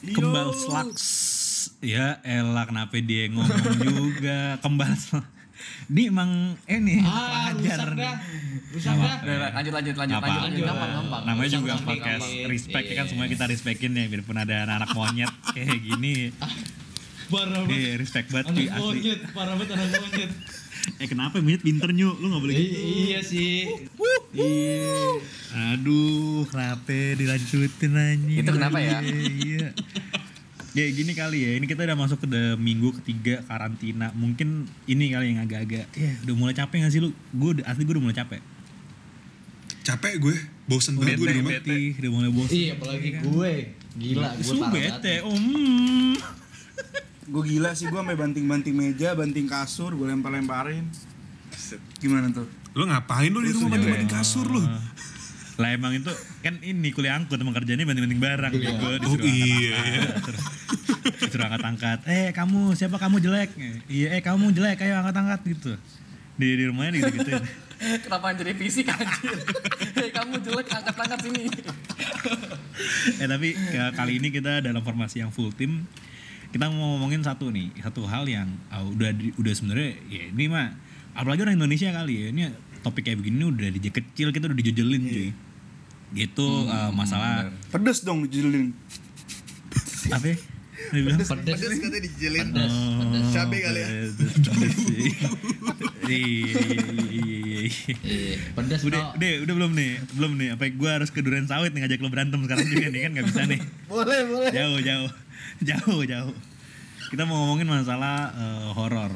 Kembal slaks. Ya elah kenapa dia ngomong juga kembal slaks. Ini emang ini Ah, pelajar nih. dah. Rusak dah. Udah, udah, lanjut lanjut lanjut Apa? lanjut lanjut gampang gampang. Namanya juga Gampang, podcast gampang. respect ya kan Iya. semuanya kita respectin ya biarpun ada anak-anak monyet kayak gini. Parah banget. Deh respect banget cuy Anak asli. monyet, parah banget anak monyet. Eh kenapa monyet pinter nyu? Lu gak boleh gitu. iya sih. Iya. Aduh, kenapa dilanjutin anjing. Itu kenapa ya? Iya. Ya gini kali ya, ini kita udah masuk ke minggu ketiga karantina. Mungkin ini kali yang agak-agak, ya udah mulai capek gak sih lu? Gue asli gue udah mulai capek. Capek gue, bosen banget gue di rumah. Bete, udah mulai bosan. Iya, apalagi gue. Gila, gue parah bete, banget. om. Gue gila sih gue sampai banting-banting meja, banting kasur, gue lempar-lemparin. Gimana tuh? Lo ngapain lo di rumah banting-banting kasur lo? Lah emang itu kan ini kuliah angkut emang kerjanya banting-banting barang. Gue disuruh Oh, iya. Terus disuruh angkat-angkat. Eh kamu siapa kamu jelek? Iya eh kamu jelek ayo angkat-angkat gitu. Di di rumahnya gitu gituin. Kenapa jadi fisik anjir? Hei, kamu jelek angkat-angkat sini. eh tapi ke- kali ini kita dalam formasi yang full tim kita mau ngomongin satu nih satu hal yang ah, udah udah sebenarnya ya ini mah apalagi orang Indonesia kali ya ini topik kayak begini udah dari kecil kita udah dijojelin cuy gitu eh, masalah Pedes dong dijelin. apa ya? Bilang, Pedes. Pedes katanya dijelin. Pedes. Pedes. Cabe kali ya. pedes, pedes. Iya, iya, iya, iya. Iya, pedes Udah, no. udah, udah belum nih, belum nih. Apa gue harus ke Duren Sawit nih ngajak lo berantem sekarang juga nih kan nggak bisa nih. Boleh, boleh. Jauh, jauh, jauh, jauh. Kita mau ngomongin masalah eh, horor.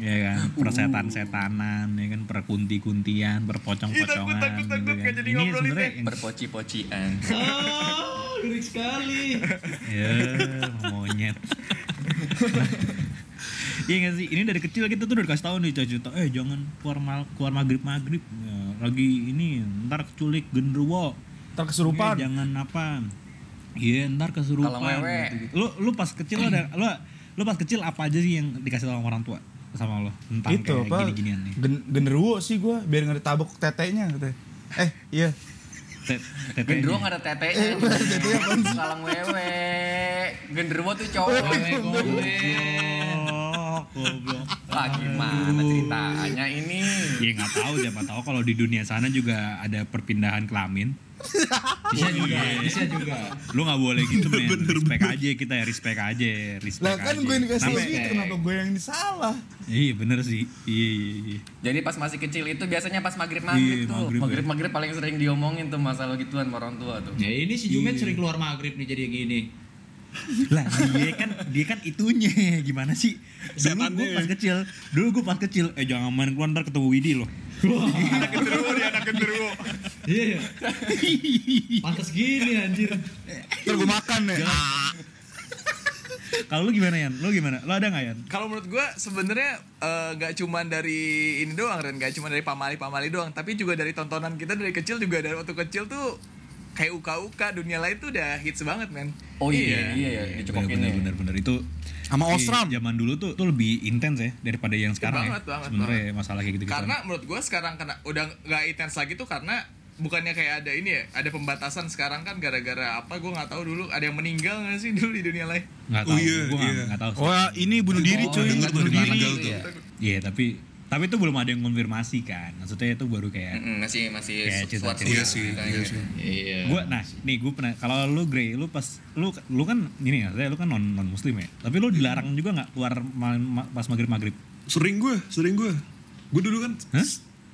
Ya kan, persetan-setanan, ya kan, perkunti-kuntian, perpocong-pocongan. Takut, takut, takut, gitu kan. jadi Ini sebenarnya Berpoci-pocian. Oh, ngeri sekali. ya monyet. Iya gak sih? Ini dari kecil kita tuh udah dikasih tahu nih cerita eh jangan keluar mal, keluar maghrib maghrib lagi ini ntar keculik genderuwo Ntar kesurupan. Eh, jangan apa iya ntar kesurupan Kalau wewe. gitu-gitu. lu lu pas kecil lu ada lu lu pas kecil apa aja sih yang dikasih tahu sama orang tua sama lo tentang Itu kayak apa? gini-ginian nih Gen genderuwo sih gue biar nggak ditabok tetenya katanya. Eh, iya. Te- tetenya. Gendruwo gak ada tetenya. Kalang wewe. Gendruwo tuh cowok. Wewe Oh. Lah gimana ceritanya ini? Ya nggak tahu siapa tahu kalau di dunia sana juga ada perpindahan kelamin. Bisa juga, bisa juga. Lu nggak boleh gitu men. respect aja kita ya respect aja, respect Lah kan aja. gue yang dikasih Sampai- gitu, kenapa gue yang disalah? Iya bener sih. Iya iya iya. Jadi pas masih kecil itu biasanya pas maghrib-maghrib Iya, tuh. maghrib ya. Maghrib-maghrib paling sering diomongin tuh masalah gituan sama orang tua tuh. Ya ini si Jumet Iya. sering keluar maghrib nih jadi gini. Lah dia kan dia kan itunya gimana sih? Dulu gue pas kecil, dulu gue pas kecil, eh jangan main keluar ntar ketemu Widi loh. Anak genderuwo dia anak genderuwo. Iya ya. Pantas gini anjir. Ntar gue makan ya. Kalau lu gimana Yan? Lu gimana? Lu ada nggak Yan? Kalau menurut gua sebenarnya eh, nggak cuman dari ini doang dan nggak cuma dari pamali-pamali doang, tapi juga dari tontonan kita dari kecil juga dari waktu kecil tuh kayak uka-uka dunia lain tuh udah hits banget men. Oh iya, iya, iya, dicokokin bener, ya. bener, bener, itu Sama Osram. Zaman dulu tuh tuh lebih intens ya daripada yang sekarang banget, ya. banget, Sebenarnya masalah kayak gitu gitu. Karena menurut gua sekarang kena udah nggak intens lagi tuh karena bukannya kayak ada ini ya, ada pembatasan sekarang kan gara-gara apa gua nggak tahu dulu ada yang meninggal nggak sih dulu di dunia lain. nggak tahu, Oh iya, gue nggak iya. nggak tahu. sih. Wah, ini bunuh diri Oh, cuy. dengar Bunuh diri. meninggal tuh. ya. Iya tapi tapi itu belum ada yang konfirmasi kan. Maksudnya itu baru kayak Mm-mm, masih masih Kayak su- cerita-cerita. suatu Iya cerita sih, iya sih. Iya. gue nah nih gue pernah kalau lu Grey lu pas lu lu kan ini ya lu kan non non muslim ya tapi lu dilarang juga nggak keluar ma- ma- pas maghrib maghrib Sering gue, sering gue. Gue dulu kan Hah?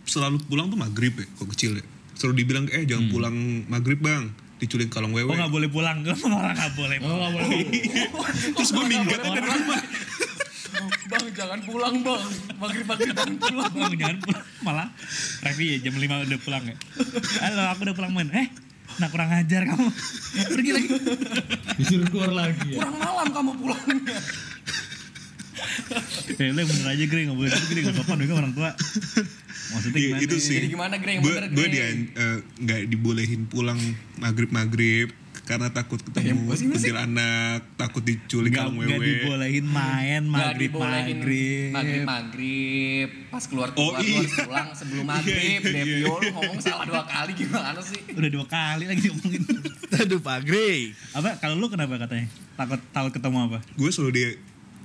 selalu pulang tuh maghrib ya, kok kecil ya. Selalu dibilang, eh jangan pulang maghrib bang, diculik kalong wewe. oh nggak boleh pulang gue orang nggak boleh Oh, nggak boleh. Terus gue minggat dari rumah. Bang jangan pulang bang, maghrib-maghrib jangan pulang. Bang, jangan pulang malah Revi ya jam 5 udah pulang ya halo aku udah pulang men eh nah kurang ajar kamu pergi lagi Disuruh keluar lagi ya. Kurang malam kamu pulangnya. eh lu bener aja Grey nggak boleh gitu nggak sopan juga orang tua Maksudnya Iya, gimana? itu sih. Jadi gimana, Grey? Yang Gue dia nggak dibolehin pulang maghrib maghrib karena takut ketemu kuntilanak, takut diculik Nggak, kalung nggak wewe. dibolehin main maghrib dibolehin maghrib. maghrib maghrib pas keluar keluar Oh, iya. harus pulang sebelum maghrib Iya, iya, Devio lu ngomong salah dua kali gimana sih Udah dua kali lagi ngomongin. Aduh Pak Grey. apa? Kalau lu kenapa katanya? Takut takut ketemu apa? Gue selalu dia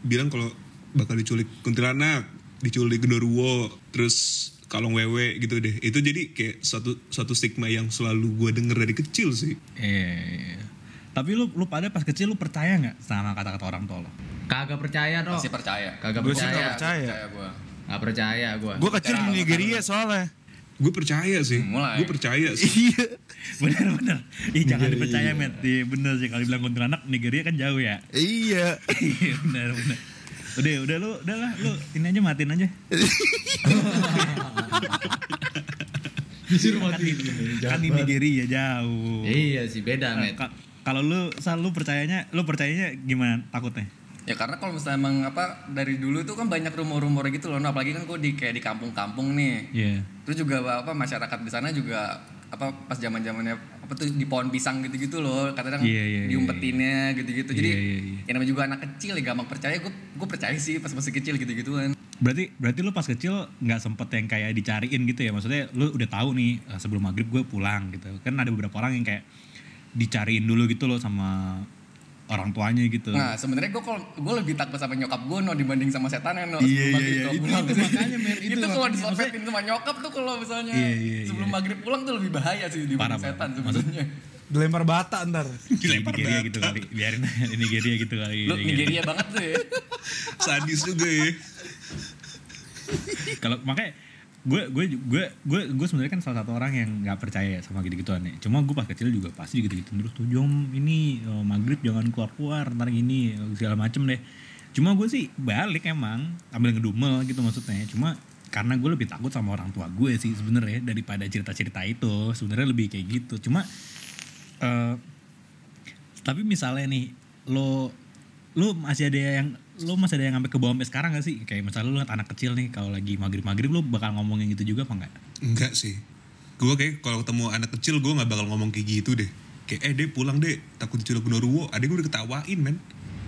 bilang kalau bakal diculik kuntilanak, diculik genderuwo, terus kalung wewe gitu deh. Itu jadi kayak satu satu stigma yang selalu gue denger dari kecil sih. Iya. Tapi lu lu pada pas kecil lu percaya nggak sama kata-kata orang tua lo? Kagak percaya dong. pasti percaya Kagak Gua sih percaya. nggak percaya. gua Gak percaya gua. Gue kecil di Nigeria soalnya. Gue percaya sih. Mulai. Gue percaya sih. Iya. bener bener. Ih jangan dipercaya met. Iya bener sih kalau bilang kuntilanak Nigeria kan jauh ya. Iya. Iya bener bener. Udah udah lu udah lah lu ini aja matiin aja. Disuruh Kan di, kan di Nigeria jauh. Iya sih beda, Eh, Met. ka- Kalau lu sal lu percayanya lu percayanya gimana takutnya? ya karena kalau misalnya emang apa dari dulu tuh kan banyak rumor-rumor gitu loh nah, apalagi kan gue di kayak di kampung-kampung nih Iya. terus juga apa masyarakat di sana juga apa pas zaman zamannya apa tuh di pohon pisang gitu-gitu loh kadang Iya, iya, iya, diumpetinnya gitu-gitu jadi Iya, iya, iya. yang namanya juga anak kecil ya gampang percaya gue gue percaya sih pas masih kecil gitu-gituan Berarti berarti lu pas kecil nggak sempet yang kayak dicariin gitu ya? Maksudnya lu udah tahu nih eh, sebelum maghrib gue pulang gitu. Kan ada beberapa orang yang kayak dicariin dulu gitu loh sama orang tuanya gitu. Nah, sebenarnya gue kalau gue lebih takut sama nyokap gue no dibanding sama setan ya no. Iya, Sebelum iya, iya. Itu- itu makanya, men. Itu itu kalau disopetin sama nyokap tuh kalau misalnya Iya, iya, sebelum iya. maghrib pulang tuh lebih bahaya sih dibanding Parah, setan sebenarnya. Dilempar bata ntar. Di Dilempar Nigeria batu. gitu kali. Biarin di Nigeria gitu kali. Lu Nigeria banget tuh ya. Sadis juga ya. Kalau makanya gue gue gue gue gue sebenarnya kan salah satu orang yang nggak percaya sama gitu gituan ya cuma gue pas kecil juga pasti gitu gitu terus tuh jom ini eh, maghrib jangan keluar keluar ntar gini eh, segala macem deh. Cuma gue sih balik emang ambil ngedumel gitu maksudnya. Cuma karena gue lebih takut sama orang tua gue sih sebenarnya daripada cerita-cerita itu. Sebenarnya lebih kayak gitu. Cuma eh tapi misalnya nih lo lu masih ada yang lu masih ada yang sampai ke bawah sampai sekarang gak sih kayak misalnya lu liat anak kecil nih kalau lagi maghrib maghrib lu bakal ngomongin gitu juga apa enggak Enggak sih. Gue kayak kalau ketemu anak kecil gue nggak bakal ngomong kayak gitu deh. Kayak eh deh pulang deh takut diculik genderuwo. Adek gue udah ketawain men.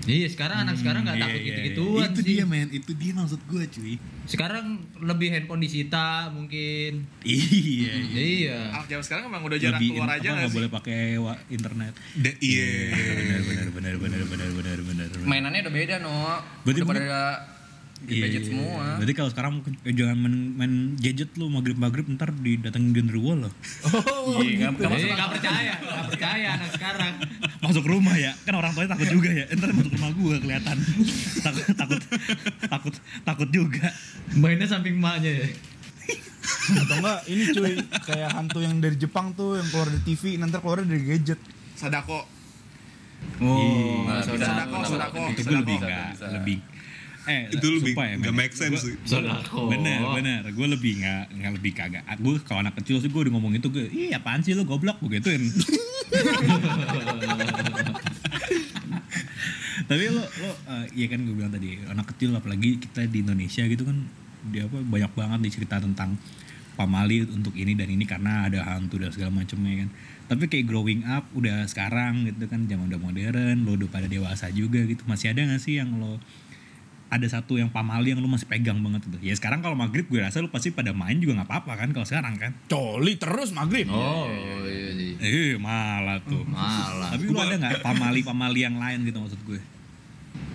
Iya sekarang anak sekarang nggak iya, takut iya, iya, iya. gitu-gituan iya. Itu sih. dia men, itu dia maksud gue cuy. Sekarang lebih handphone disita mungkin. iya. Hmm, iya. iya. Ah, jam sekarang emang udah jarang keluar in, aja nggak boleh pakai internet. De iya. benar benar benar benar benar benar benar. Mainannya udah beda no. Berarti udah pada di Iya, gadget iya, semua. iya. Berarti kalau sekarang mungkin eh, jangan main, main gadget lu maghrib maghrib ntar didatengin genderuwo loh. Iya, nggak Eh, nggak percaya, nggak percaya anak sekarang. masuk rumah ya kan orang tuanya takut juga ya ntar masuk rumah gua kelihatan takut takut takut takut juga Mainnya samping emaknya ya. Atau enggak ini cuy kayak hantu yang dari Jepang tuh yang keluar dari TV nanti keluar dari gadget. Sadako. oh Nah, Sodako, bisa, sodako. bisa, itu gue lebih bisa, nggak bisa. lebih eh Itu lebih ya, nggak make sense Gua- sih. Sodako. bener bener. Gue lebih nggak nggak lebih kagak. Gue kalau anak kecil sih gue udah ngomong itu gue ih apaan sih lu goblok? Gue gituin. Tapi lo lo iya kan gue bilang tadi anak kecil apalagi kita di Indonesia gitu kan dia apa banyak banget nih cerita tentang pamali untuk ini dan ini karena ada hantu dan segala macamnya kan. Tapi kayak growing up udah sekarang gitu kan zaman udah modern lo udah pada dewasa juga gitu. Masih ada gak sih yang lo ada satu yang pamali yang lu masih pegang banget gitu. Ya sekarang kalau maghrib gue rasa lu pasti pada main juga nggak apa-apa kan kalau sekarang kan. Coli terus maghrib. Oh, iya. Eh malah tuh. Malah. Tapi lu ada nggak pamali-pamali yang lain gitu maksud gue?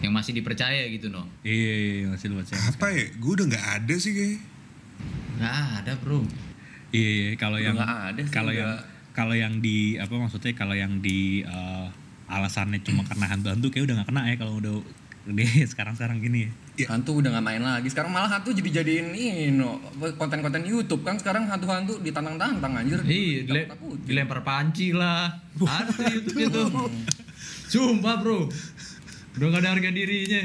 Yang masih dipercaya gitu, no. Iya, masih lu baca. Apa ya? Gue udah nggak ada sih kayak. Nggak ada, bro. Iya, iya, kalau yang ada kalau yang kalau yang di apa maksudnya kalau yang di eh, alasannya cuma karena hantu-hantu kayak udah nggak kena ya kalau udah udah sekarang-sekarang gini ya. Ya. Hantu udah nggak main lagi. Sekarang malah hantu jadi jadiin ini no, konten-konten YouTube kan sekarang hantu-hantu ditantang-tantang anjir. Iya, dile- dilempar panci lah. Ada tuh YouTube-nya tuh. Sumpah, bro. Udah gak ada harga dirinya.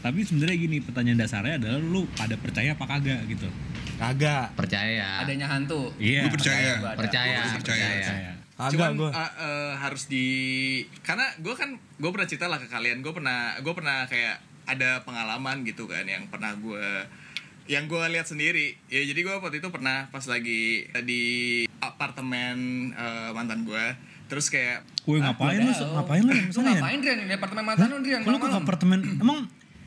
Tapi sebenarnya gini pertanyaan dasarnya adalah lu pada percaya apa kagak gitu. Kagak. Percaya. Adanya hantu. Iya. Percaya. Percaya, Gua percaya. percaya. Percaya. Kagak Cuman gua. uh, uh, harus di karena gue kan gue pernah cerita lah ke kalian gue pernah gue pernah kayak ada pengalaman gitu kan yang pernah gue yang gue lihat sendiri ya jadi gue waktu itu pernah pas lagi di apartemen eh, mantan gue terus kayak Woi ngapain lu? Ngapain lu? Ngapain Drian di apartemen mantan lu Drian lu ke apartemen? Emang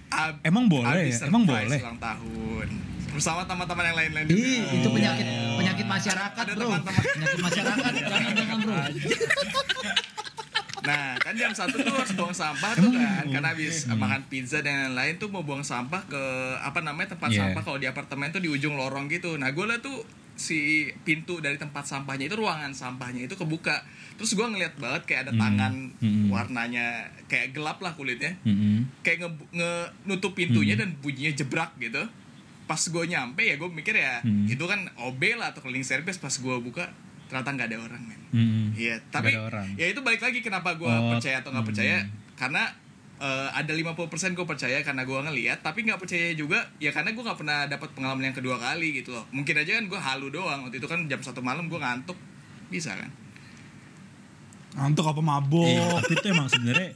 ab- Emang boleh ya? Emang boleh? ulang tahun bersama teman-teman yang lain-lain Ih, itu penyakit penyakit masyarakat, Ada Bro. teman-teman. Penyakit masyarakat. Jangan jangan, Bro. Nah, kan jam satu tuh harus buang sampah tuh kan, karena habis makan pizza dan lain-lain tuh mau buang sampah ke apa namanya tempat Yeah. sampah kalau di apartemen tuh di ujung lorong gitu. Nah, gue liat tuh si pintu dari tempat sampahnya itu ruangan sampahnya itu kebuka. Terus gue ngeliat banget kayak ada tangan Hmm. warnanya kayak gelap lah kulitnya, Mm-mm. kayak nge, nge- nutup pintunya Hmm. dan bunyinya jebrak gitu. Pas gue nyampe ya gue mikir ya Hmm. itu kan OB lah atau cleaning service. Pas gue buka ternyata nggak ada orang men. Mm-mm. Iya, tapi Nggak ada orang. ya itu balik lagi kenapa gue Oh, percaya atau nggak percaya karena eh, ada 50% gue percaya karena gue ngeliat tapi nggak percaya juga ya karena gue nggak pernah dapat pengalaman yang kedua kali gitu loh mungkin aja kan gue halu doang waktu itu kan jam satu malam gue ngantuk bisa kan Ngantuk apa mabok? Iya, tapi itu emang sebenarnya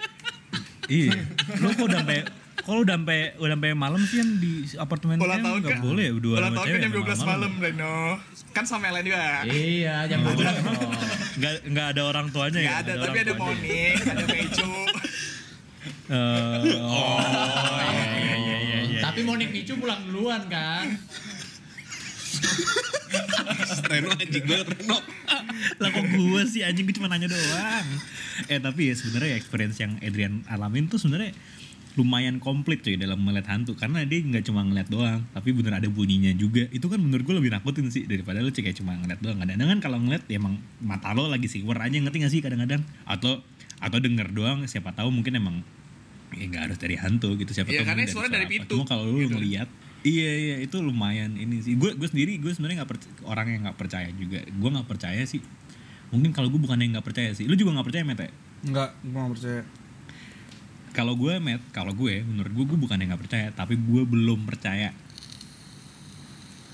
iya. Lu kok udah sampai kalau udah sampai udah sampai malam sih yang di apartemen ulang tahun nggak kan boleh ya dua ulang sama tahun cewek kan jam sampai 12 malam Reno kan sama lain juga Iya, jam 12. Bro. Nggak nggak ada orang tuanya Nggak ya? ada, tapi orang ada. Monik, ada Meju Eh, oh, iya iya iya iya. iya. Tapi Monik Micu pulang duluan kan? Reno anjing banget Reno. lah kok gue sih anjing gue cuma nanya doang eh tapi ya sebenarnya experience yang Adrian alamin tuh sebenarnya lumayan komplit cuy dalam melihat hantu. Karena dia nggak cuma ngeliat doang tapi bener ada bunyinya juga. Itu kan menurut gue lebih nakutin sih daripada lu cek kayak cuma ngeliat doang. Kadang-kadang kan kalau ngeliat ya emang mata lo lagi siwer aja ngerti gak sih kadang-kadang? Atau atau denger doang siapa tahu mungkin emang ya nggak harus dari hantu gitu siapa Iya, tahu karena suara dari pintu, cuma kalau lu gitu. ngeliat iya iya itu lumayan ini sih. Gue gue sendiri gue sebenarnya nggak orang yang nggak percaya juga. Gue nggak percaya sih. Mungkin kalau gue bukan yang nggak percaya sih. Lu juga nggak percaya mete? Enggak, gue gak percaya. Kalau gue met kalau gue menurut gue gue bukan yang nggak percaya tapi gue belum percaya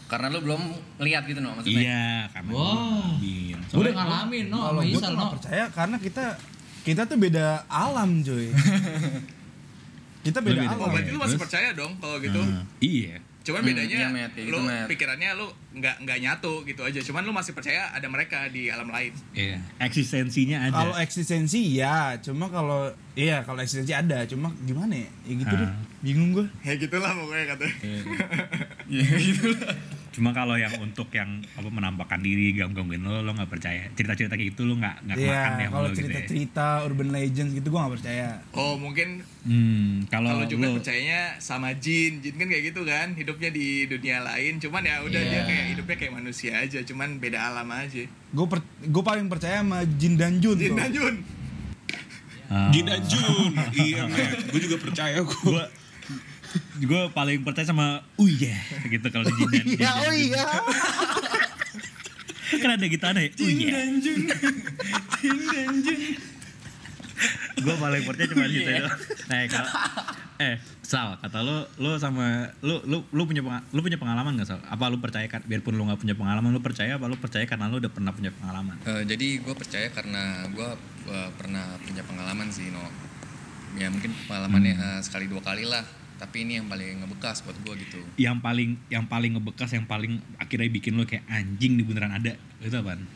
Karena lu belum lihat gitu no maksudnya. iya karena Wah. gue udah ngalamin, no, Kalau gue tuh no. gak percaya karena kita kita tuh beda alam cuy. kita beda beda alam. oh berarti lu masih terus? percaya dong kalau gitu Nah, iya cuman Hmm, bedanya iya, Matt, kayak lu gitu, Matt. pikirannya lu nggak nggak nyatu gitu aja cuman lu masih percaya ada mereka di alam lain iya eksistensinya ada Kalau eksistensi ya, cuma kalau iya kalau eksistensi ada, cuma gimana ya? Ya gitu Ah. deh. Bingung gue. ya gitulah pokoknya katanya Iya. Iya gitu lah. Cuma kalau yang untuk yang apa menampakkan diri gangguin lo lo nggak percaya cerita-cerita kayak gitu lo nggak nggak makan Iya, ya sama kalau lo gitu ya. cerita-cerita urban legends gitu gue gak percaya. oh mungkin hmm kalau kalau juga lo percayanya sama jin jin kan kayak gitu kan hidupnya di dunia lain cuman ya udah Iya. dia kayak hidupnya kayak manusia aja cuman beda alam aja Gue per, gue paling percaya sama Jin dan Jun jin tuh. dan jun Ah. Jin dan Jun. iya, Matt. Gue juga percaya gue. Gue paling percaya sama oh iya gitu kalau di Jin dan Jin Iya, dan oh Jun. iya. kan ada gitu aneh oh iya gue paling percaya cuma gitu doang. Nah kalau eh sal kata lo lo sama lo lo lo punya lo punya pengalaman gak sal? Apa lo percaya kan biarpun lo nggak punya pengalaman lo percaya apa? Lo percaya karena lo udah pernah punya pengalaman? Eh, jadi gue percaya karena gue pernah punya pengalaman sih no ya mungkin pengalamannya eh, sekali dua kali lah tapi ini yang paling ngebekas buat gue gitu. Yang paling yang paling ngebekas yang paling akhirnya bikin lo kayak anjing di beneran ada. Itu apaan?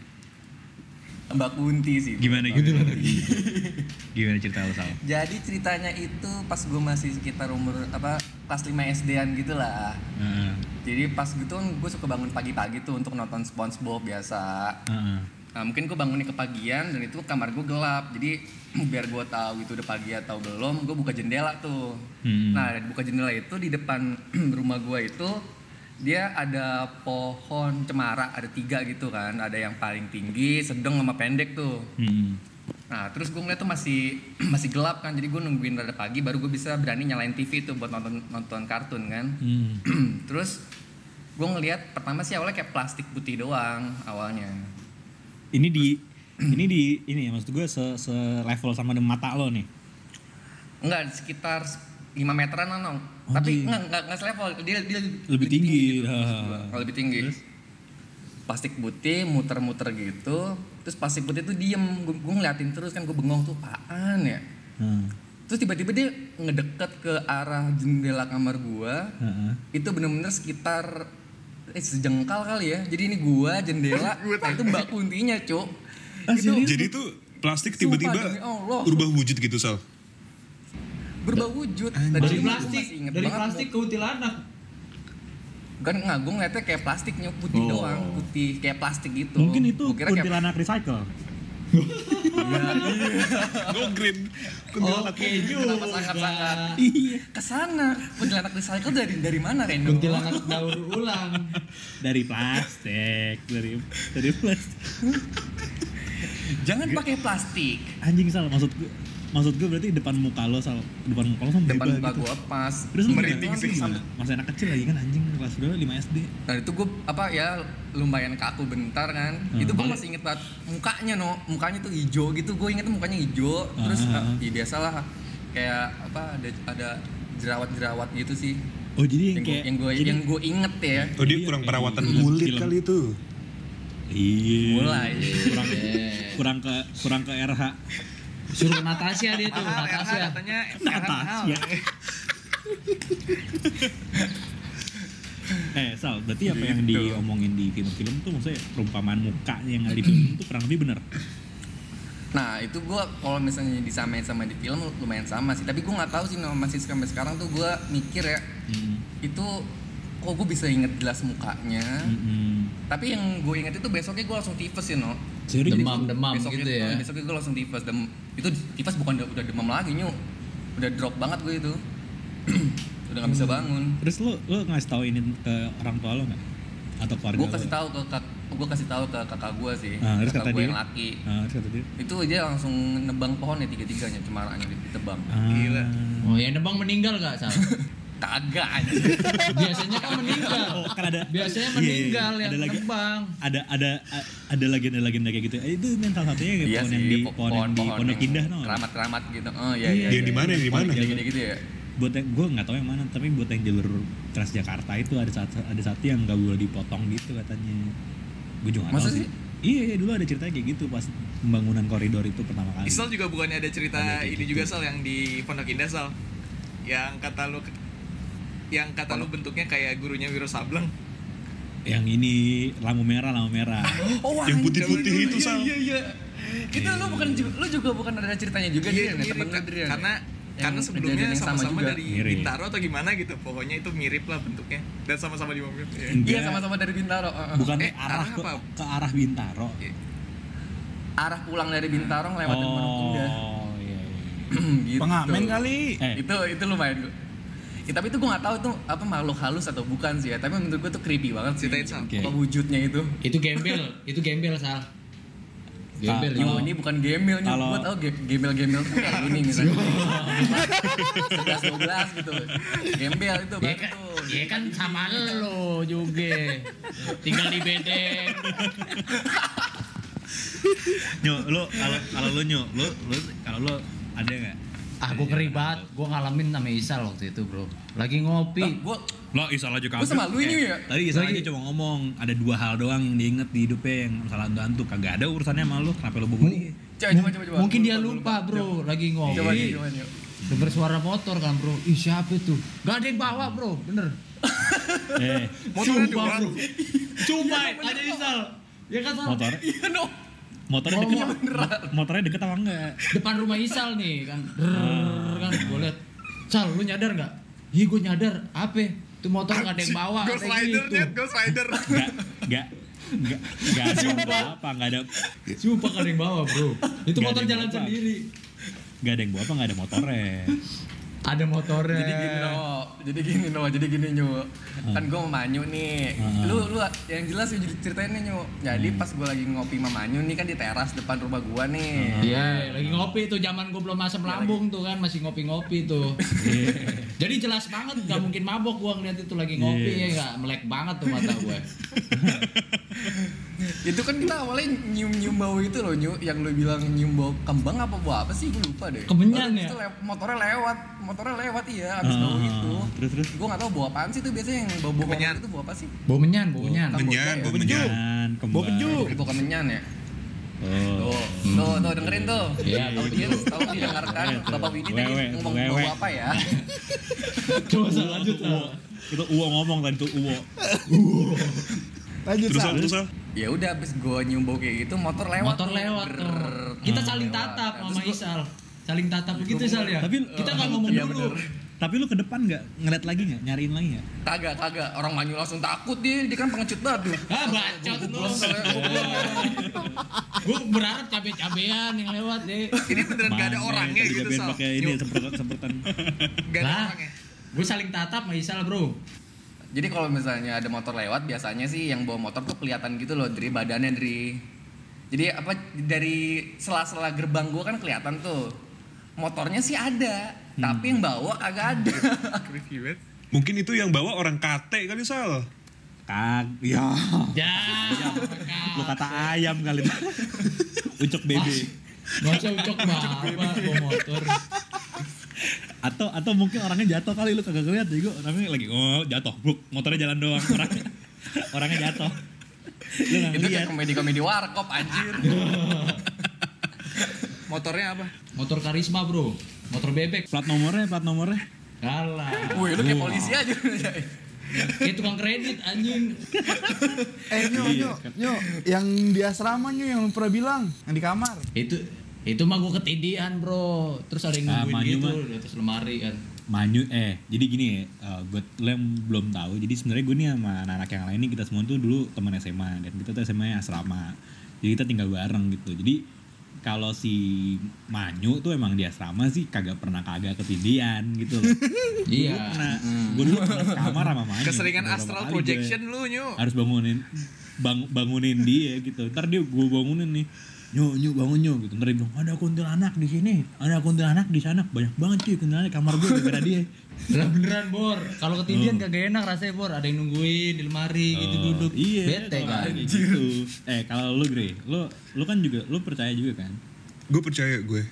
Mbak Kunti sih. Gimana gitu gimana? Cerita lo sal? Jadi ceritanya itu pas gue masih sekitar umur apa kelas 5 SD-an gitu lah. Heeh. jadi pas gitu kan gue suka bangun pagi-pagi tuh untuk nonton SpongeBob biasa. Heeh. Nah, mungkin gue bangunnya kepagian dan itu kamar gue gelap. Jadi biar gue tahu itu udah pagi atau belum, gue buka jendela tuh. Hmm. Nah, buka jendela itu di depan rumah gue itu dia ada pohon cemara, ada tiga gitu kan. Ada yang paling tinggi, sedang sama pendek tuh. Hmm. Nah, terus gue ngeliat tuh masih masih gelap kan. Jadi gue nungguin rada pagi baru gue bisa berani nyalain TV tuh buat nonton nonton kartun kan. Hmm. terus gue ngeliat pertama sih awalnya kayak plastik putih doang awalnya. Ini di ini di ini ya maksud gue se, se level sama dengan mata lo nih Enggak, sekitar 5 meteran lah, Nong. Oh, Tapi enggak, enggak, enggak selevel. Dia, dia Lebih tinggi. gitu. Ha. Oh, lebih tinggi. Plastik putih muter-muter gitu. Terus plastik putih itu diem. Gue ngeliatin terus kan gue bengong tuh apaan ya. Hmm. Terus terus tiba-tiba dia ngedeket ke arah jendela kamar gua Heeh. itu bener-bener sekitar eh, sejengkal kali ya. Jadi ini gua jendela. Nah itu mbak kuntinya cuk. Itu Jadi tuh plastik tiba-tiba berubah wujud gitu Sal. berubah wujud. Dan Dari itu plastik, dari banget, plastik ke kuntilanak. kan nggak gue ngeliatnya kayak plastiknya putih Oh. doang. Putih kayak plastik gitu. Mungkin itu Gua kira kayak kuntilanak recycle. Go green. Kuntilanak. Oke kenapa sangat-sangat juga. ke sana kuntilanak recycle dari dari mana Reno Kuntilanak daur ulang. Dari plastik, dari dari plastik. jangan pakai plastik Anjing sal maksud gue maksud gue berarti depan muka lo sal depan muka lo sama depan muka gitu. gue pas Terus lu meriting sih? Masih anak kecil lagi kan anjing kelas 2 5 SD. Nah itu gue apa ya lumayan kaku bentar kan. Hmm. Itu gue masih inget banget mukanya no, mukanya tuh hijau gitu. Gue inget mukanya hijau. Terus Ah, ah, uh, ah. ya biasalah kayak apa ada ada jerawat-jerawat gitu sih. Oh jadi yang, Yang gue kayak yang gue jadi- yang gue inget ya. Oh dia Iya, kurang kayak perawatan film- kulit film. kali itu. Iya. Mulai. Kurang kurang ke kurang ke RH. Suruh Natasha dia tuh, Mahal, RH Natasha. katanya Natasha. mahal. Eh Sal, berarti apa yang Gitu. diomongin di film-film tuh maksudnya perumpamaan mukanya yang ada di film itu kurang lebih bener. Nah itu gue kalau misalnya disamain sama di film lumayan sama sih. Tapi gue nggak tahu sih no, masih sampai sekarang tuh gue mikir ya Hmm. itu kok gue bisa inget jelas mukanya. Mm-mm. Tapi yang gue inget itu besoknya gue langsung tipes ya no. Serius? Demam-demam besoknya, gitu ya. besoknya gue langsung tifus dem itu tifus bukan udah, udah demam lagi nyu udah drop banget gue itu udah nggak bisa bangun Terus lu lu ngasih tahu ini ke orang tua lo nggak? Atau keluarga gue kasih tahu ke kak gue kasih tahu ke kakak gue sih Ah, terus kakak kata gue dia? yang laki Ah, terus kata dia. itu dia langsung nebang pohonnya tiga tiganya cemarannya ditebang Ah. Gila. Oh, yang nebang meninggal gak, Sal? kagak aja Biasanya kan meninggal. Oh, kan ada Biasanya Iya, iya, iya. meninggal yang ada lagi nebang. ada ada a- ada legenda-legenda kayak gitu. Eh, itu men salah satunya kayak iya pohon sih yang di po- pohon, yang di Pondok yang Indah no. keramat keramat gitu oh iya Iya, iya Yang di mana? Yang di mana? gitu ya Buat yang gue nggak tahu yang mana, tapi buat yang jalur Transjakarta itu ada satu ada satu yang nggak boleh dipotong gitu katanya. Gue juga nggak tahu sih? Iya, iya, dulu ada ceritanya kayak gitu pas pembangunan koridor itu pertama kali. Isal juga bukannya ada cerita Ada ini gitu. juga Sal yang di Pondok Indah Sal yang kata lu yang kata lu bentuknya kayak gurunya Wiro Sableng Yang ini lampu merah, lampu merah. oh Yang anjing. putih-putih itu, iya, Sal. iya iya itu lu bukan ju- lu juga bukan ada ceritanya juga Iya, dia mirip, temen karena karena sebelumnya sama sama-sama juga. dari Mirip. Bintaro atau gimana gitu pokoknya itu mirip lah bentuknya dan sama-sama di mobil Iya. Iya sama-sama dari Bintaro. Bukan Eh, arah ke, ke arah Bintaro. Arah pulang dari Bintaro lewat oh. Pondok Indah. Oh, iya, iya. gitu. Pengamen kali. Eh, Itu itu lumayan. Ya, tapi itu gue nggak tahu itu apa makhluk halus atau bukan sih ya. Tapi menurut gue tuh creepy banget sih. Ceritain, Sal. Apa wujudnya itu. Itu gembel, itu gembel, Sal. Gembel. Yo, ini bukan gembel nih. Kalau- Gue tau ge- gembel-gembel tuh kayak ini misalnya. 11 12 gitu. Gembel itu Ya kan, tuh. ya kan sama lo juga. Tinggal di bedeng. Nyo, lu kalau kalau lu nyo, lu lu kalau lu ada nggak? Ah, gue ngeri banget. Gue ngalamin sama Isal waktu itu, bro. Lagi ngopi. Gue Lo Isal aja gue sama lu ini ya. Tadi Isal Lagi- aja cuma ngomong ada dua hal doang yang diinget di hidupnya yang masalah hantu-hantu kagak ada urusannya sama lu kenapa lu dia? Coba coba coba coba. Mungkin Gua dia lupa, bro. Lagi ngopi. Coba coba. Dengar suara motor kan, bro. Ih, siapa itu? Gak ada yang bawa, bro. Bener. Eh, motornya dua bro. Sumpah, ada Isal. Ya kan, Sal? motor Iya no. Motornya deket iya, mo- motornya deket apa enggak? Depan rumah Isal nih kan. Drrrr, kan gue liat. Sal, lu nyadar nggak? Iya, gue nyadar. Apa? Itu motor gak ada yang bawa. Ghost Rider gitu. dia Ghost Rider Enggak, enggak enggak enggak ada apa enggak ada Sumpah gak ada yang bawa, bro. Itu ada motor jalan bawa. sendiri. enggak ada yang bawa apa enggak ada motornya. Ada motornya. Jadi gini no, jadi gini no, jadi gini nyu. Kan gue mau manyu nih. Hmm. Lu lu yang jelas jadi ceritain nih nyu. Jadi pas gue lagi ngopi sama manyu nih kan di teras depan rumah gue nih. Iya, lagi ngopi tuh zaman gue belum asam lambung tuh kan masih ngopi-ngopi tuh. Jadi jelas banget gak mungkin mabok gua ngeliat itu lagi ngopi ya Yes. gak melek banget tuh mata gue. Itu kan kita awalnya nyium-nyium bau itu loh nyu, yang lu bilang nyium bau kembang apa bau apa sih? Gue lupa deh. Kemenyan ya? Itu lew- motornya lewat, motornya lewat iya abis bau Ah, itu. terus, terus? Gue gak tahu bau apaan sih tuh biasanya yang bau bau Kemenyan. itu bau apa sih? Bau menyan, bau menyan. Kamboja Menyan, ya? bau menyan. Bau kemenyan ya. Oh. Tuh, tuh, tuh dengerin tuh. Iya, Audiens tolong didengarkan Bapak Widi tadi ngomong wewe. bau apa ya? Coba Sal, lanjut Sal. Itu Uwo ngomong tadi tuh Uwo. Lanjut Terus terus. Ya udah abis gue nyium bau kayak gitu motor lewat. Motor lewat tuh. Kita saling tatap sama Isal. Saling tatap begitu Sal ya. Tapi- kita nggak ngomong Iya, dulu. Tapi lu ke depan nggak ngeliat lagi nggak? Nyariin lagi nggak? Kagak, kagak. Orang Manyu langsung takut dia, dia kan pengecut banget. Ah, bacot lu. Gue berharap cabe-cabean yang lewat deh. Ini beneran gak ada orangnya gitu Sal. pakai ini semprotan semprotan. Gak ada orangnya. gue saling tatap sama Isal bro. Jadi kalau misalnya ada motor lewat, biasanya sih yang bawa motor tuh kelihatan gitu loh dari badannya dari. Jadi apa dari sela-sela gerbang gua kan kelihatan tuh. Motornya sih ada, tapi yang bawa kagak ada. Mungkin itu yang bawa orang kate kali Sal. Kag, ya. Ya, Lu kata ayam kali. Ucok bebe. Gak usah ucok bawa motor. Atau atau mungkin orangnya jatuh kali lu kagak ngeliat juga orangnya lagi oh jatuh, bruk, motornya jalan doang orangnya. orangnya jatuh. Lu nggak itu kayak komedi-komedi warkop anjir. Motornya apa? Motor karisma bro. Motor bebek. Plat nomornya, plat nomornya. Kalah. Wih, lu kayak polisi aja. Kayak tukang kredit anjing. Eh nyo nyo nyo yang di asrama nyo yang lu pernah bilang yang di kamar. Itu itu mah gue ketindihan bro. Terus ada yang Ah, nungguin Manyu gitu mah. di atas lemari kan. Manyu eh jadi gini ya, buat lo yang belum tahu, jadi sebenarnya gue nih sama anak-anak yang lain nih kita semua tuh dulu teman SMA dan kita tuh SMA -nya asrama. Jadi kita tinggal bareng gitu. Jadi kalau si Manyu tuh emang di asrama sih kagak pernah kagak ketindian gitu loh. Iya. Nah, gue dulu pernah kamar sama Manyu. Keseringan astral gue projection lu nyu. Harus bangunin bang, bangunin dia gitu. Ntar dia gue bangunin nih. Nyu, nyu, bangun nyu gitu. Dia bilang, ada kuntilanak di sini, ada kuntilanak di sana. Banyak banget cuy kuntilanak di kamar gue gara dia. Lah beneran bor. Kalau ketindihan kagak enak rasanya bor. Ada yang nungguin di lemari gitu Oh, duduk. Iya. Bete kalau kan. Gitu. Eh kalau lu Gre, lu lu kan juga lu percaya juga kan? Gue percaya gue.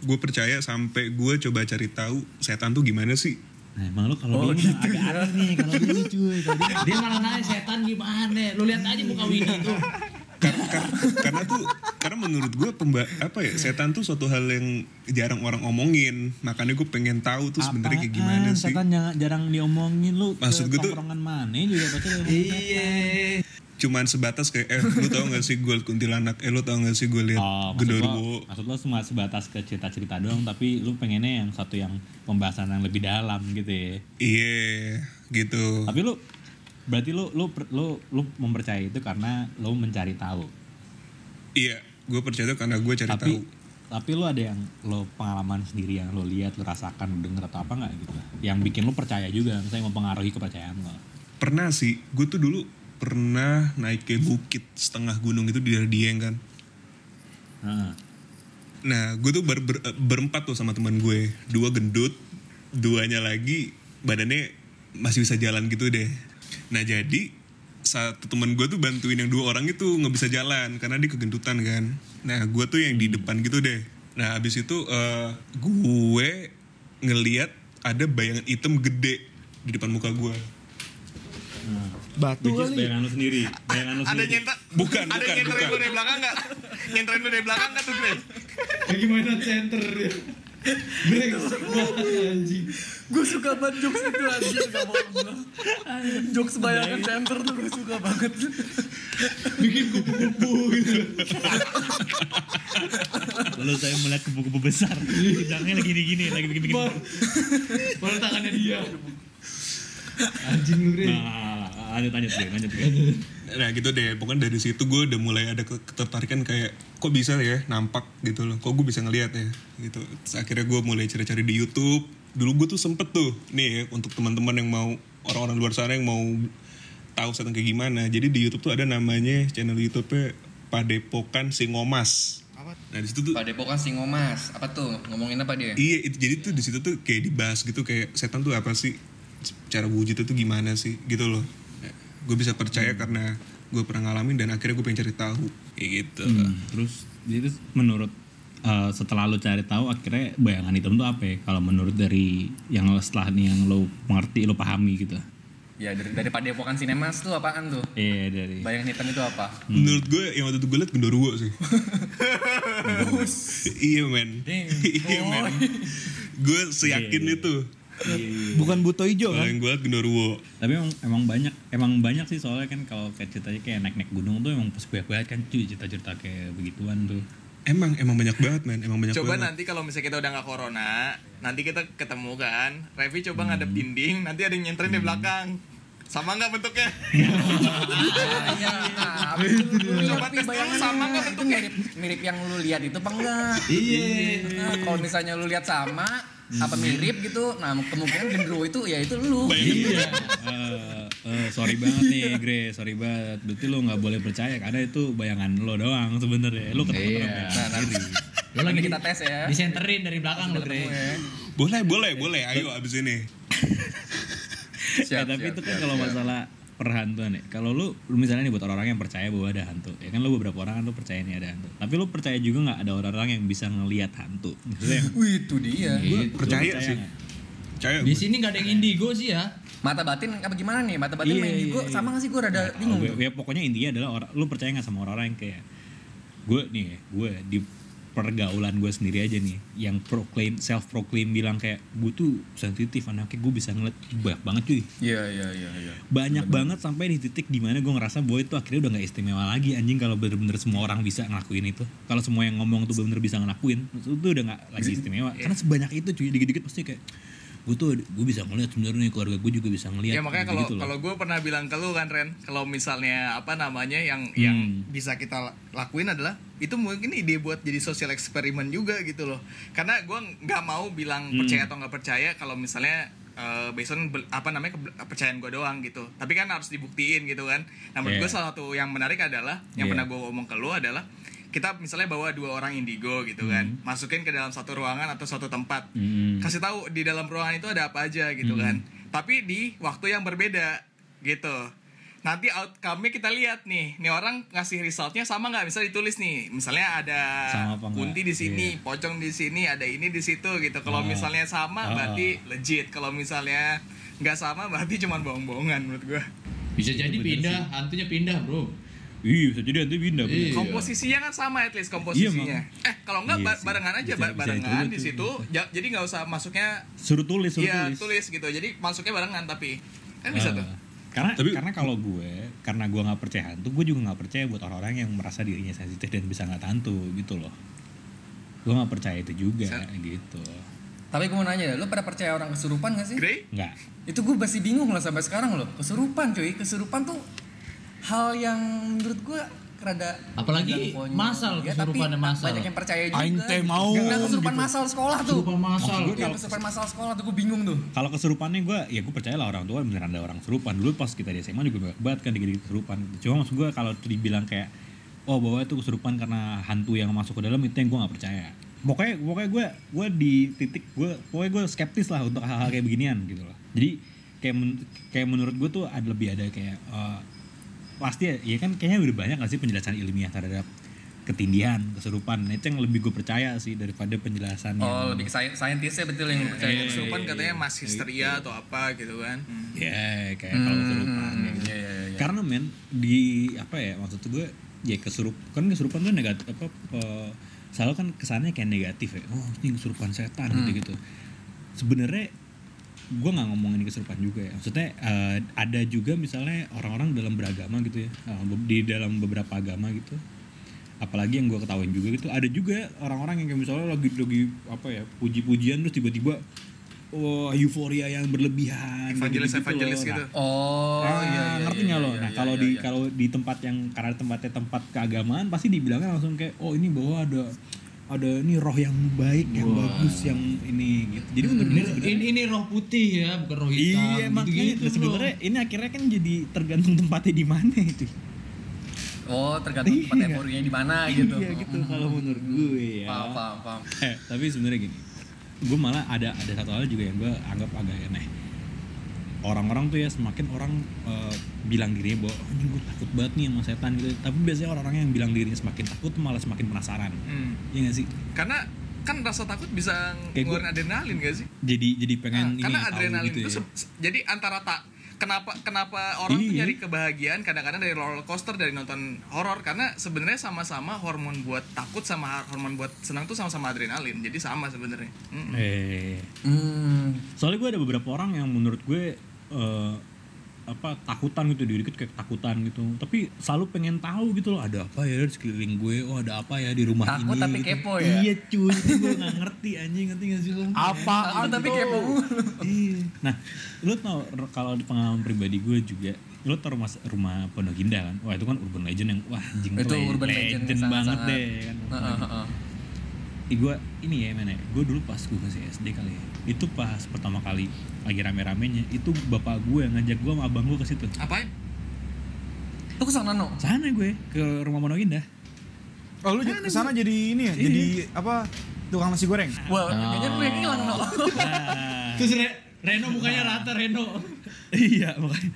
Gue percaya sampai gue coba cari tahu setan tuh gimana sih. Nah, emang lu kalau dia mah agak aneh nih kalau dia cuy. Kalau dia Dia malah nanya setan gimana. Lu lihat aja muka Winnie tuh. Karena, karena, karena tuh karena menurut gue pemba apa ya setan tuh suatu hal yang jarang orang omongin. Makanya gue pengen tahu tuh sebenarnya kayak gimana Apaan? sih. Setan jangan jarang diomongin lu. Maksud gue tuh- tongkrongan mana juga pasti setan. Iya. Cuman sebatas kayak eh lu tau gak sih gue kuntilanak, eh lu tau gak sih gue liat Oh, genderuwo. maksud lo cuma sebatas ke cerita-cerita doang tapi lu pengennya yang satu yang pembahasan yang lebih dalam gitu ya. Iya, gitu. Tapi lu berarti lu lu lu lu mempercayai itu karena lu mencari tahu. Iya, gue percaya tuh karena gue cari tapi tahu. tapi lu ada yang lo pengalaman sendiri yang lo lihat, lo rasakan, lo denger atau apa nggak gitu? Yang bikin lu percaya juga, misalnya mempengaruhi kepercayaan lo. Pernah sih, gue tuh dulu pernah naik ke bukit setengah gunung itu di Dieng kan. Heeh. Nah, gue tuh ber- ber- berempat tuh sama teman gue. Dua gendut, duanya lagi badannya masih bisa jalan gitu deh. Nah, jadi satu teman gue tuh bantuin yang dua orang itu nggak bisa jalan karena dia kegendutan kan. Nah, gue tuh yang di depan gitu deh. Nah, abis itu eh, gue ngeliat ada bayangan hitam gede di depan muka gue. Batu Which is kali. bayangan lo sendiri, bayangan Ada sendiri. nyentak. Bukan, Ada bukan, nyenterin bukan. lu dari belakang enggak? Nyenterin lu dari belakang enggak tuh, Gre? Lagi mainan center. Brengsek banget anjing. gue suka banget jokes itu anjir gak bohong Jokes bayangan center tuh gue suka banget. Bikin kupu-kupu gitu. Lalu saya melihat kupu-kupu besar, sedangnya lagi gini-gini, lagi bikin-bikin. Baru tangannya dia. Anjing lu. Nah, lanjut lanjut lanjut Gre. Nah gitu deh, pokoknya dari situ gue udah mulai ada ke- ketertarikan kayak kok bisa ya nampak gitu loh, kok gue bisa ngelihat ya gitu. Terus akhirnya gue mulai cari-cari di YouTube. Dulu gue tuh sempet tuh nih ya, untuk teman-teman yang mau orang-orang luar sana yang mau tahu setan kayak gimana. Jadi di YouTube tuh ada namanya channel YouTube-nya Padepokan Singomas. Nah di situ tuh Padepokan Singomas. Apa tuh? Ngomongin apa dia? Iya, itu, jadi tuh di situ tuh kayak dibahas gitu kayak setan tuh apa sih? Cara wujudnya tuh gimana sih? Gitu loh. Gue bisa percaya karena gue pernah ngalamin dan akhirnya gue pengen cari tahu kayak gitu. Hmm, terus jadi menurut eh, setelah lo cari tahu akhirnya bayangan hitam itu apa ya? Kalau menurut dari yang lo- setelah nih yang lo mengerti lo pahami gitu. Ya dari dari Padepokan Cinemas tuh apaan tuh? Iya dari. Bayangan hitam itu apa? Menurut gue yang waktu itu gue liat genderuwo sih. iya men. iya men. Gue seyakin Iya, iya. itu. Bukan buto hijau kan? yang gue genderuwo. Tapi emang, emang banyak, emang banyak sih soalnya kan kalau kayak ceritanya kayak naik-naik gunung tuh emang pas banget kan cuy cerita-cerita kayak begituan tuh. Emang emang banyak banget men. Emang banyak Coba banget. nanti kalau misalnya kita udah nggak corona, nanti kita ketemu kan. Revi coba ngadep dinding, nanti ada yang nyenterin di belakang. Sama nggak bentuknya? Iya. Coba tes dulu sama nggak bentuknya? mirip mirip yang lu lihat itu apa enggak? Iya. kalau misalnya lu lihat sama apa mirip gitu, nah kemungkinan genderuwo itu ya itu lu. Iya. Eh, eh, sorry banget nih Gre, sorry banget. Berarti lo nggak boleh percaya karena itu bayangan lo doang sebenarnya. Lo ketemu Iya. Nah, nanti, Lu lagi kita tes ya. disenterin dari belakang lu, Gre. Boleh boleh boleh. Ayo abis ini. Siap, Eh, tapi siap, itu kan siap, kalau siap. masalah perhantuan ya. Kalau lu, lu misalnya nih buat orang-orang yang percaya bahwa ada hantu, ya kan lu beberapa orang kan lu percaya nih ada hantu. Tapi lu percaya juga nggak ada orang-orang yang bisa ngelihat hantu? Yang Wih, itu dia. lu percaya sih. nggak? Percaya Di gue. sini nggak ada yang indigo sih ya. Mata batin apa gimana nih? Mata batin Iya, main iya, indigo iya. sama gak sih gue rada Nggak tahu, bingung. gue- tuh. ya pokoknya intinya adalah orang, lu percaya nggak sama orang-orang yang kayak gue nih, ya, gue di pergaulan gue sendiri aja nih, yang proclaim self proclaim bilang kayak gue tuh sensitif anaknya gue bisa ngeliat banyak banget cuy. Iya, iya, iya, iya. banyak banget sampai di titik di mana gue ngerasa bahwa itu akhirnya udah nggak istimewa lagi anjing kalau bener-bener semua orang bisa ngelakuin itu. Kalau semua yang ngomong tuh bener-bener bisa ngelakuin itu tuh udah nggak lagi istimewa. Karena sebanyak itu cuy dikit-dikit pasti kayak gue tuh gue bisa ngeliat sebenarnya keluarga gue juga bisa ngeliat. Ya makanya kalau gitu kalau gue pernah bilang ke lu kan Ren, kalau misalnya apa namanya yang yang Hmm. bisa kita la- lakuin adalah itu mungkin ide buat jadi sosial eksperimen juga gitu loh. Karena gue nggak mau bilang Hmm. percaya atau nggak percaya kalau misalnya eh, based on apa namanya ke- kepercayaan gue doang gitu. Tapi kan harus dibuktiin gitu kan. Nah menurut gue Yeah. salah satu yang menarik adalah yang Yeah. pernah gue omong ke lu adalah kita misalnya bawa dua orang indigo gitu kan, masukin ke dalam satu ruangan atau suatu tempat Hmm. kasih tahu di dalam ruangan itu ada apa aja gitu kan tapi di waktu yang berbeda gitu nanti outcome-nya kita lihat nih nih orang ngasih resultnya sama nggak misalnya ditulis nih misalnya ada kunti di sini pocong di sini ada ini di situ gitu kalau Oh. misalnya sama Oh. berarti legit kalau misalnya nggak sama berarti cuma bohong-bohongan menurut gua Bisa jadi pindah, hantunya pindah, Bro. Iya bisa jadi nanti pindah. bener. Iya. komposisinya kan sama at least komposisinya Iya, eh kalau nggak Iya ba- sih. barengan aja Bisa- ba- bisa barengan itu, di itu, situ Ja- jadi nggak usah masuknya Suruh tulis, suruh Iya tulis. tulis gitu jadi masuknya barengan tapi kan bisa Ah. tuh karena Tapi- karena kalau gue karena gue nggak percaya hantu gue juga nggak percaya buat orang-orang yang merasa dirinya sensitif dan bisa nggak hantu gitu loh. Gue nggak percaya itu juga Sa- gitu. Tapi gue mau nanya, lu pada percaya orang kesurupan gak sih? Nggak. Itu gue masih bingung lah sampai sekarang loh. Kesurupan cuy, kesurupan tuh hal yang menurut gue rada Apalagi masal, Ya, masal. Banyak yang percaya juga. Aing teh mau, Nggak, kesurupan gitu. masal sekolah tuh. Kesurupan masal. Gue kalau- kesurupan masal sekolah tuh gue bingung tuh. kalau kesurupannya gue ya gue percaya lah orang tua beneran ada orang kesurupan dulu pas kita di SMA juga banyak banget kan dikit-dikit kesurupan cuma maksud gue kalau dibilang kayak oh bahwa itu kesurupan karena hantu yang masuk ke dalam itu yang gue nggak percaya pokoknya pokoknya gue gue di titik gue pokoknya gue skeptis lah untuk hal-hal kayak beginian gitu loh jadi kayak men- kayak menurut gue tuh ada lebih ada kayak eh, pasti ya, ya kan kayaknya udah banyak gak sih penjelasan ilmiah terhadap ketindihan kesurupan Nah, itu yang lebih gue percaya sih daripada penjelasan Oh, yang lebih saintisnya betul yang percaya. Iya, kesurupan iya, katanya iya. mas histeria atau apa gitu kan ya kayak kalau kesurupan Hmm, kayak gitu. iya, iya, iya. karena men di apa ya maksud gue ya kesurup kan kesurupan tuh negatif apa eh, selalu kan kesannya kayak negatif ya oh ini kesurupan setan gitu gitu sebenarnya gue nggak ngomongin kesurupan juga ya maksudnya eh, ada juga misalnya orang-orang dalam beragama gitu ya eh, di dalam beberapa agama gitu apalagi yang gue ketahuin juga gitu ada juga orang-orang yang kayak misalnya lagi lagi apa ya puji-pujian terus tiba-tiba wah euforia yang berlebihan Evangelis- gitu-gitu evangelis loh. gitu. Nah, Oh, Nah, iya, iya. ngerti iya, nggak lo? iya, Nah iya, kalau iya, di iya. kalau di tempat yang karena tempatnya tempat keagamaan pasti dibilangnya langsung kayak oh ini bahwa ada ada ini roh yang baik yang bagus yang ini gitu. Jadi gue sebenarnya ini, ini roh putih ya, bukan roh hitam. iya makanya gitu-gitu, nah, sebenarnya ini akhirnya kan jadi tergantung tempatnya di mana itu. Oh, tergantung tempat Iya. euforianya di mana gitu. Iya gitu kalau menurut gue ya. Paham, paham, paham. Eh, tapi sebenarnya gini, gue malah ada ada satu hal juga yang gue anggap agak aneh. Orang-orang tuh ya semakin orang eh, bilang dirinya bahwa oh, ini gue takut banget nih sama setan gitu. Tapi biasanya orang-orang yang bilang dirinya semakin takut tuh malah semakin penasaran. Hmm. Iya gak sih? karena kan rasa takut bisa Kayak ngeluarin adrenalin gak sih Jadi jadi pengen Nah, ini karena tahu adrenalin gitu itu ya. se- jadi antara tak kenapa kenapa orang tuh Iya. nyari kebahagiaan kadang-kadang dari roller coaster dari nonton horor karena sebenarnya sama-sama hormon buat takut sama hormon buat senang tuh sama-sama adrenalin jadi sama sebenarnya Mm. Eh, Hmm. soalnya gue ada beberapa orang yang menurut gue eh, apa takutan gitu dikit kayak takutan gitu tapi selalu pengen tahu gitu loh ada apa ya di sekeliling gue oh ada apa ya di rumah Takut ini tapi gitu. kepo ya? iya cuy itu gue nggak ngerti anjing ngerti gak sih lo Apaan Takut tapi tuh? kepo iya nah lu tau kalau di pengalaman pribadi gue juga lu tau rumah rumah Pondok Indah kan wah itu kan urban legend yang wah anjing Itu le- urban legend yang banget sangat-sangat. deh kan Heeh, heeh. Ih, gue ini ya mana gue dulu pas gue masih SD kali ya itu pas pertama kali lagi rame-ramenya itu bapak gue yang ngajak gue sama abang gue ke situ apa ya? Lu ke sana no? sana gue ke rumah Pondok Indah Oh lu ke sana jadi ini ya? Jadi apa? Tukang nasi goreng? Wah, kayaknya lu yang hilang no. nah, Terus Re- Reno mukanya rata Reno. iya makanya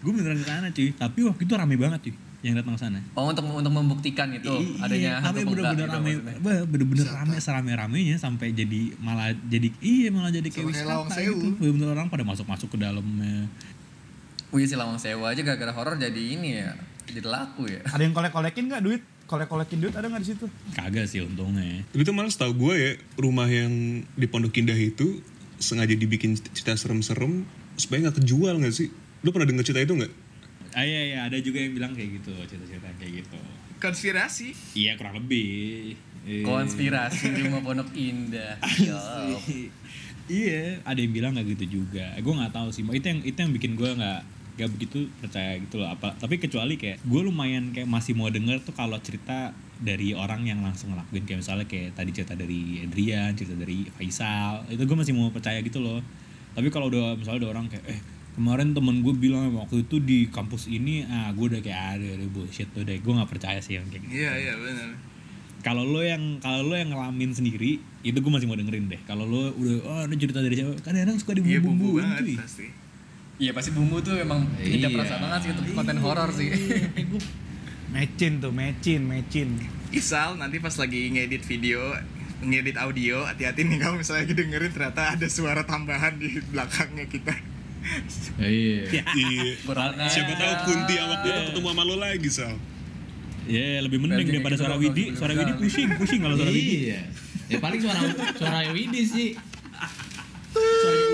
gue beneran ke sana cuy tapi waktu itu rame banget cuy yang datang ke sana Oh untuk untuk membuktikan itu adanya iya, tapi hantu bengkak bener-bener gitu rame, bah, bener-bener rame serame-ramenya sampai jadi malah jadi iya malah jadi kayak wisata gitu. Bener-bener orang pada masuk-masuk ke dalamnya. Wih si Lawang Sewa aja gara-gara horor jadi ini ya. Jadi laku ya. Ada yang kolek-kolekin nggak duit? Kolek-kolekin duit ada nggak di situ? Kagak sih untungnya. Tapi itu malah setahu gue ya rumah yang di Pondok Indah itu sengaja dibikin cerita serem-serem supaya nggak kejual nggak sih? Lu pernah denger cerita itu nggak? Ah iya iya ada juga yang bilang kayak gitu, cerita-cerita kayak gitu. konspirasi Iya kurang lebih. Eh, Konspirasi rumah Pondok Indah. Iya, ada yang bilang nggak gitu juga. Gue nggak tahu sih. Itu yang itu yang bikin gue nggak nggak begitu percaya gitu loh. Apa? Tapi kecuali kayak gue lumayan kayak masih mau denger tuh kalau cerita dari orang yang langsung ngelakuin kayak misalnya kayak tadi cerita dari Adrian, cerita dari Faisal, itu gue masih mau percaya gitu loh. Tapi kalau udah misalnya ada orang kayak eh kemarin temen gue bilang waktu itu di kampus ini ah gue udah kayak ada ada bullshit tuh deh gue nggak percaya sih yang kayak gitu. Iya iya benar kalau lo yang kalau lo yang ngalamin sendiri itu gue masih mau dengerin deh. Kalau lo udah oh ada cerita dari siapa? Kadang-kadang suka iya bumbu dibumbu-bumbuin banget cuy. pasti. Iya pasti bumbu tuh emang tidak Iya. perasa banget sih untuk konten horor sih. Mecin tuh, mecin, mecin. Isal nanti pas lagi ngedit video ngedit audio hati-hati nih kalau misalnya lagi dengerin ternyata ada suara tambahan di belakangnya kita Ya, iya. Iya. iya. Siapa tahu Kunti awak itu iya. ketemu sama lo lagi Sal. Iya, yeah, lebih mending daripada suara Widi. Suara Widi pusing, pusing kalau suara Widi. Iya. Ya paling suara suara Widi sih. Suara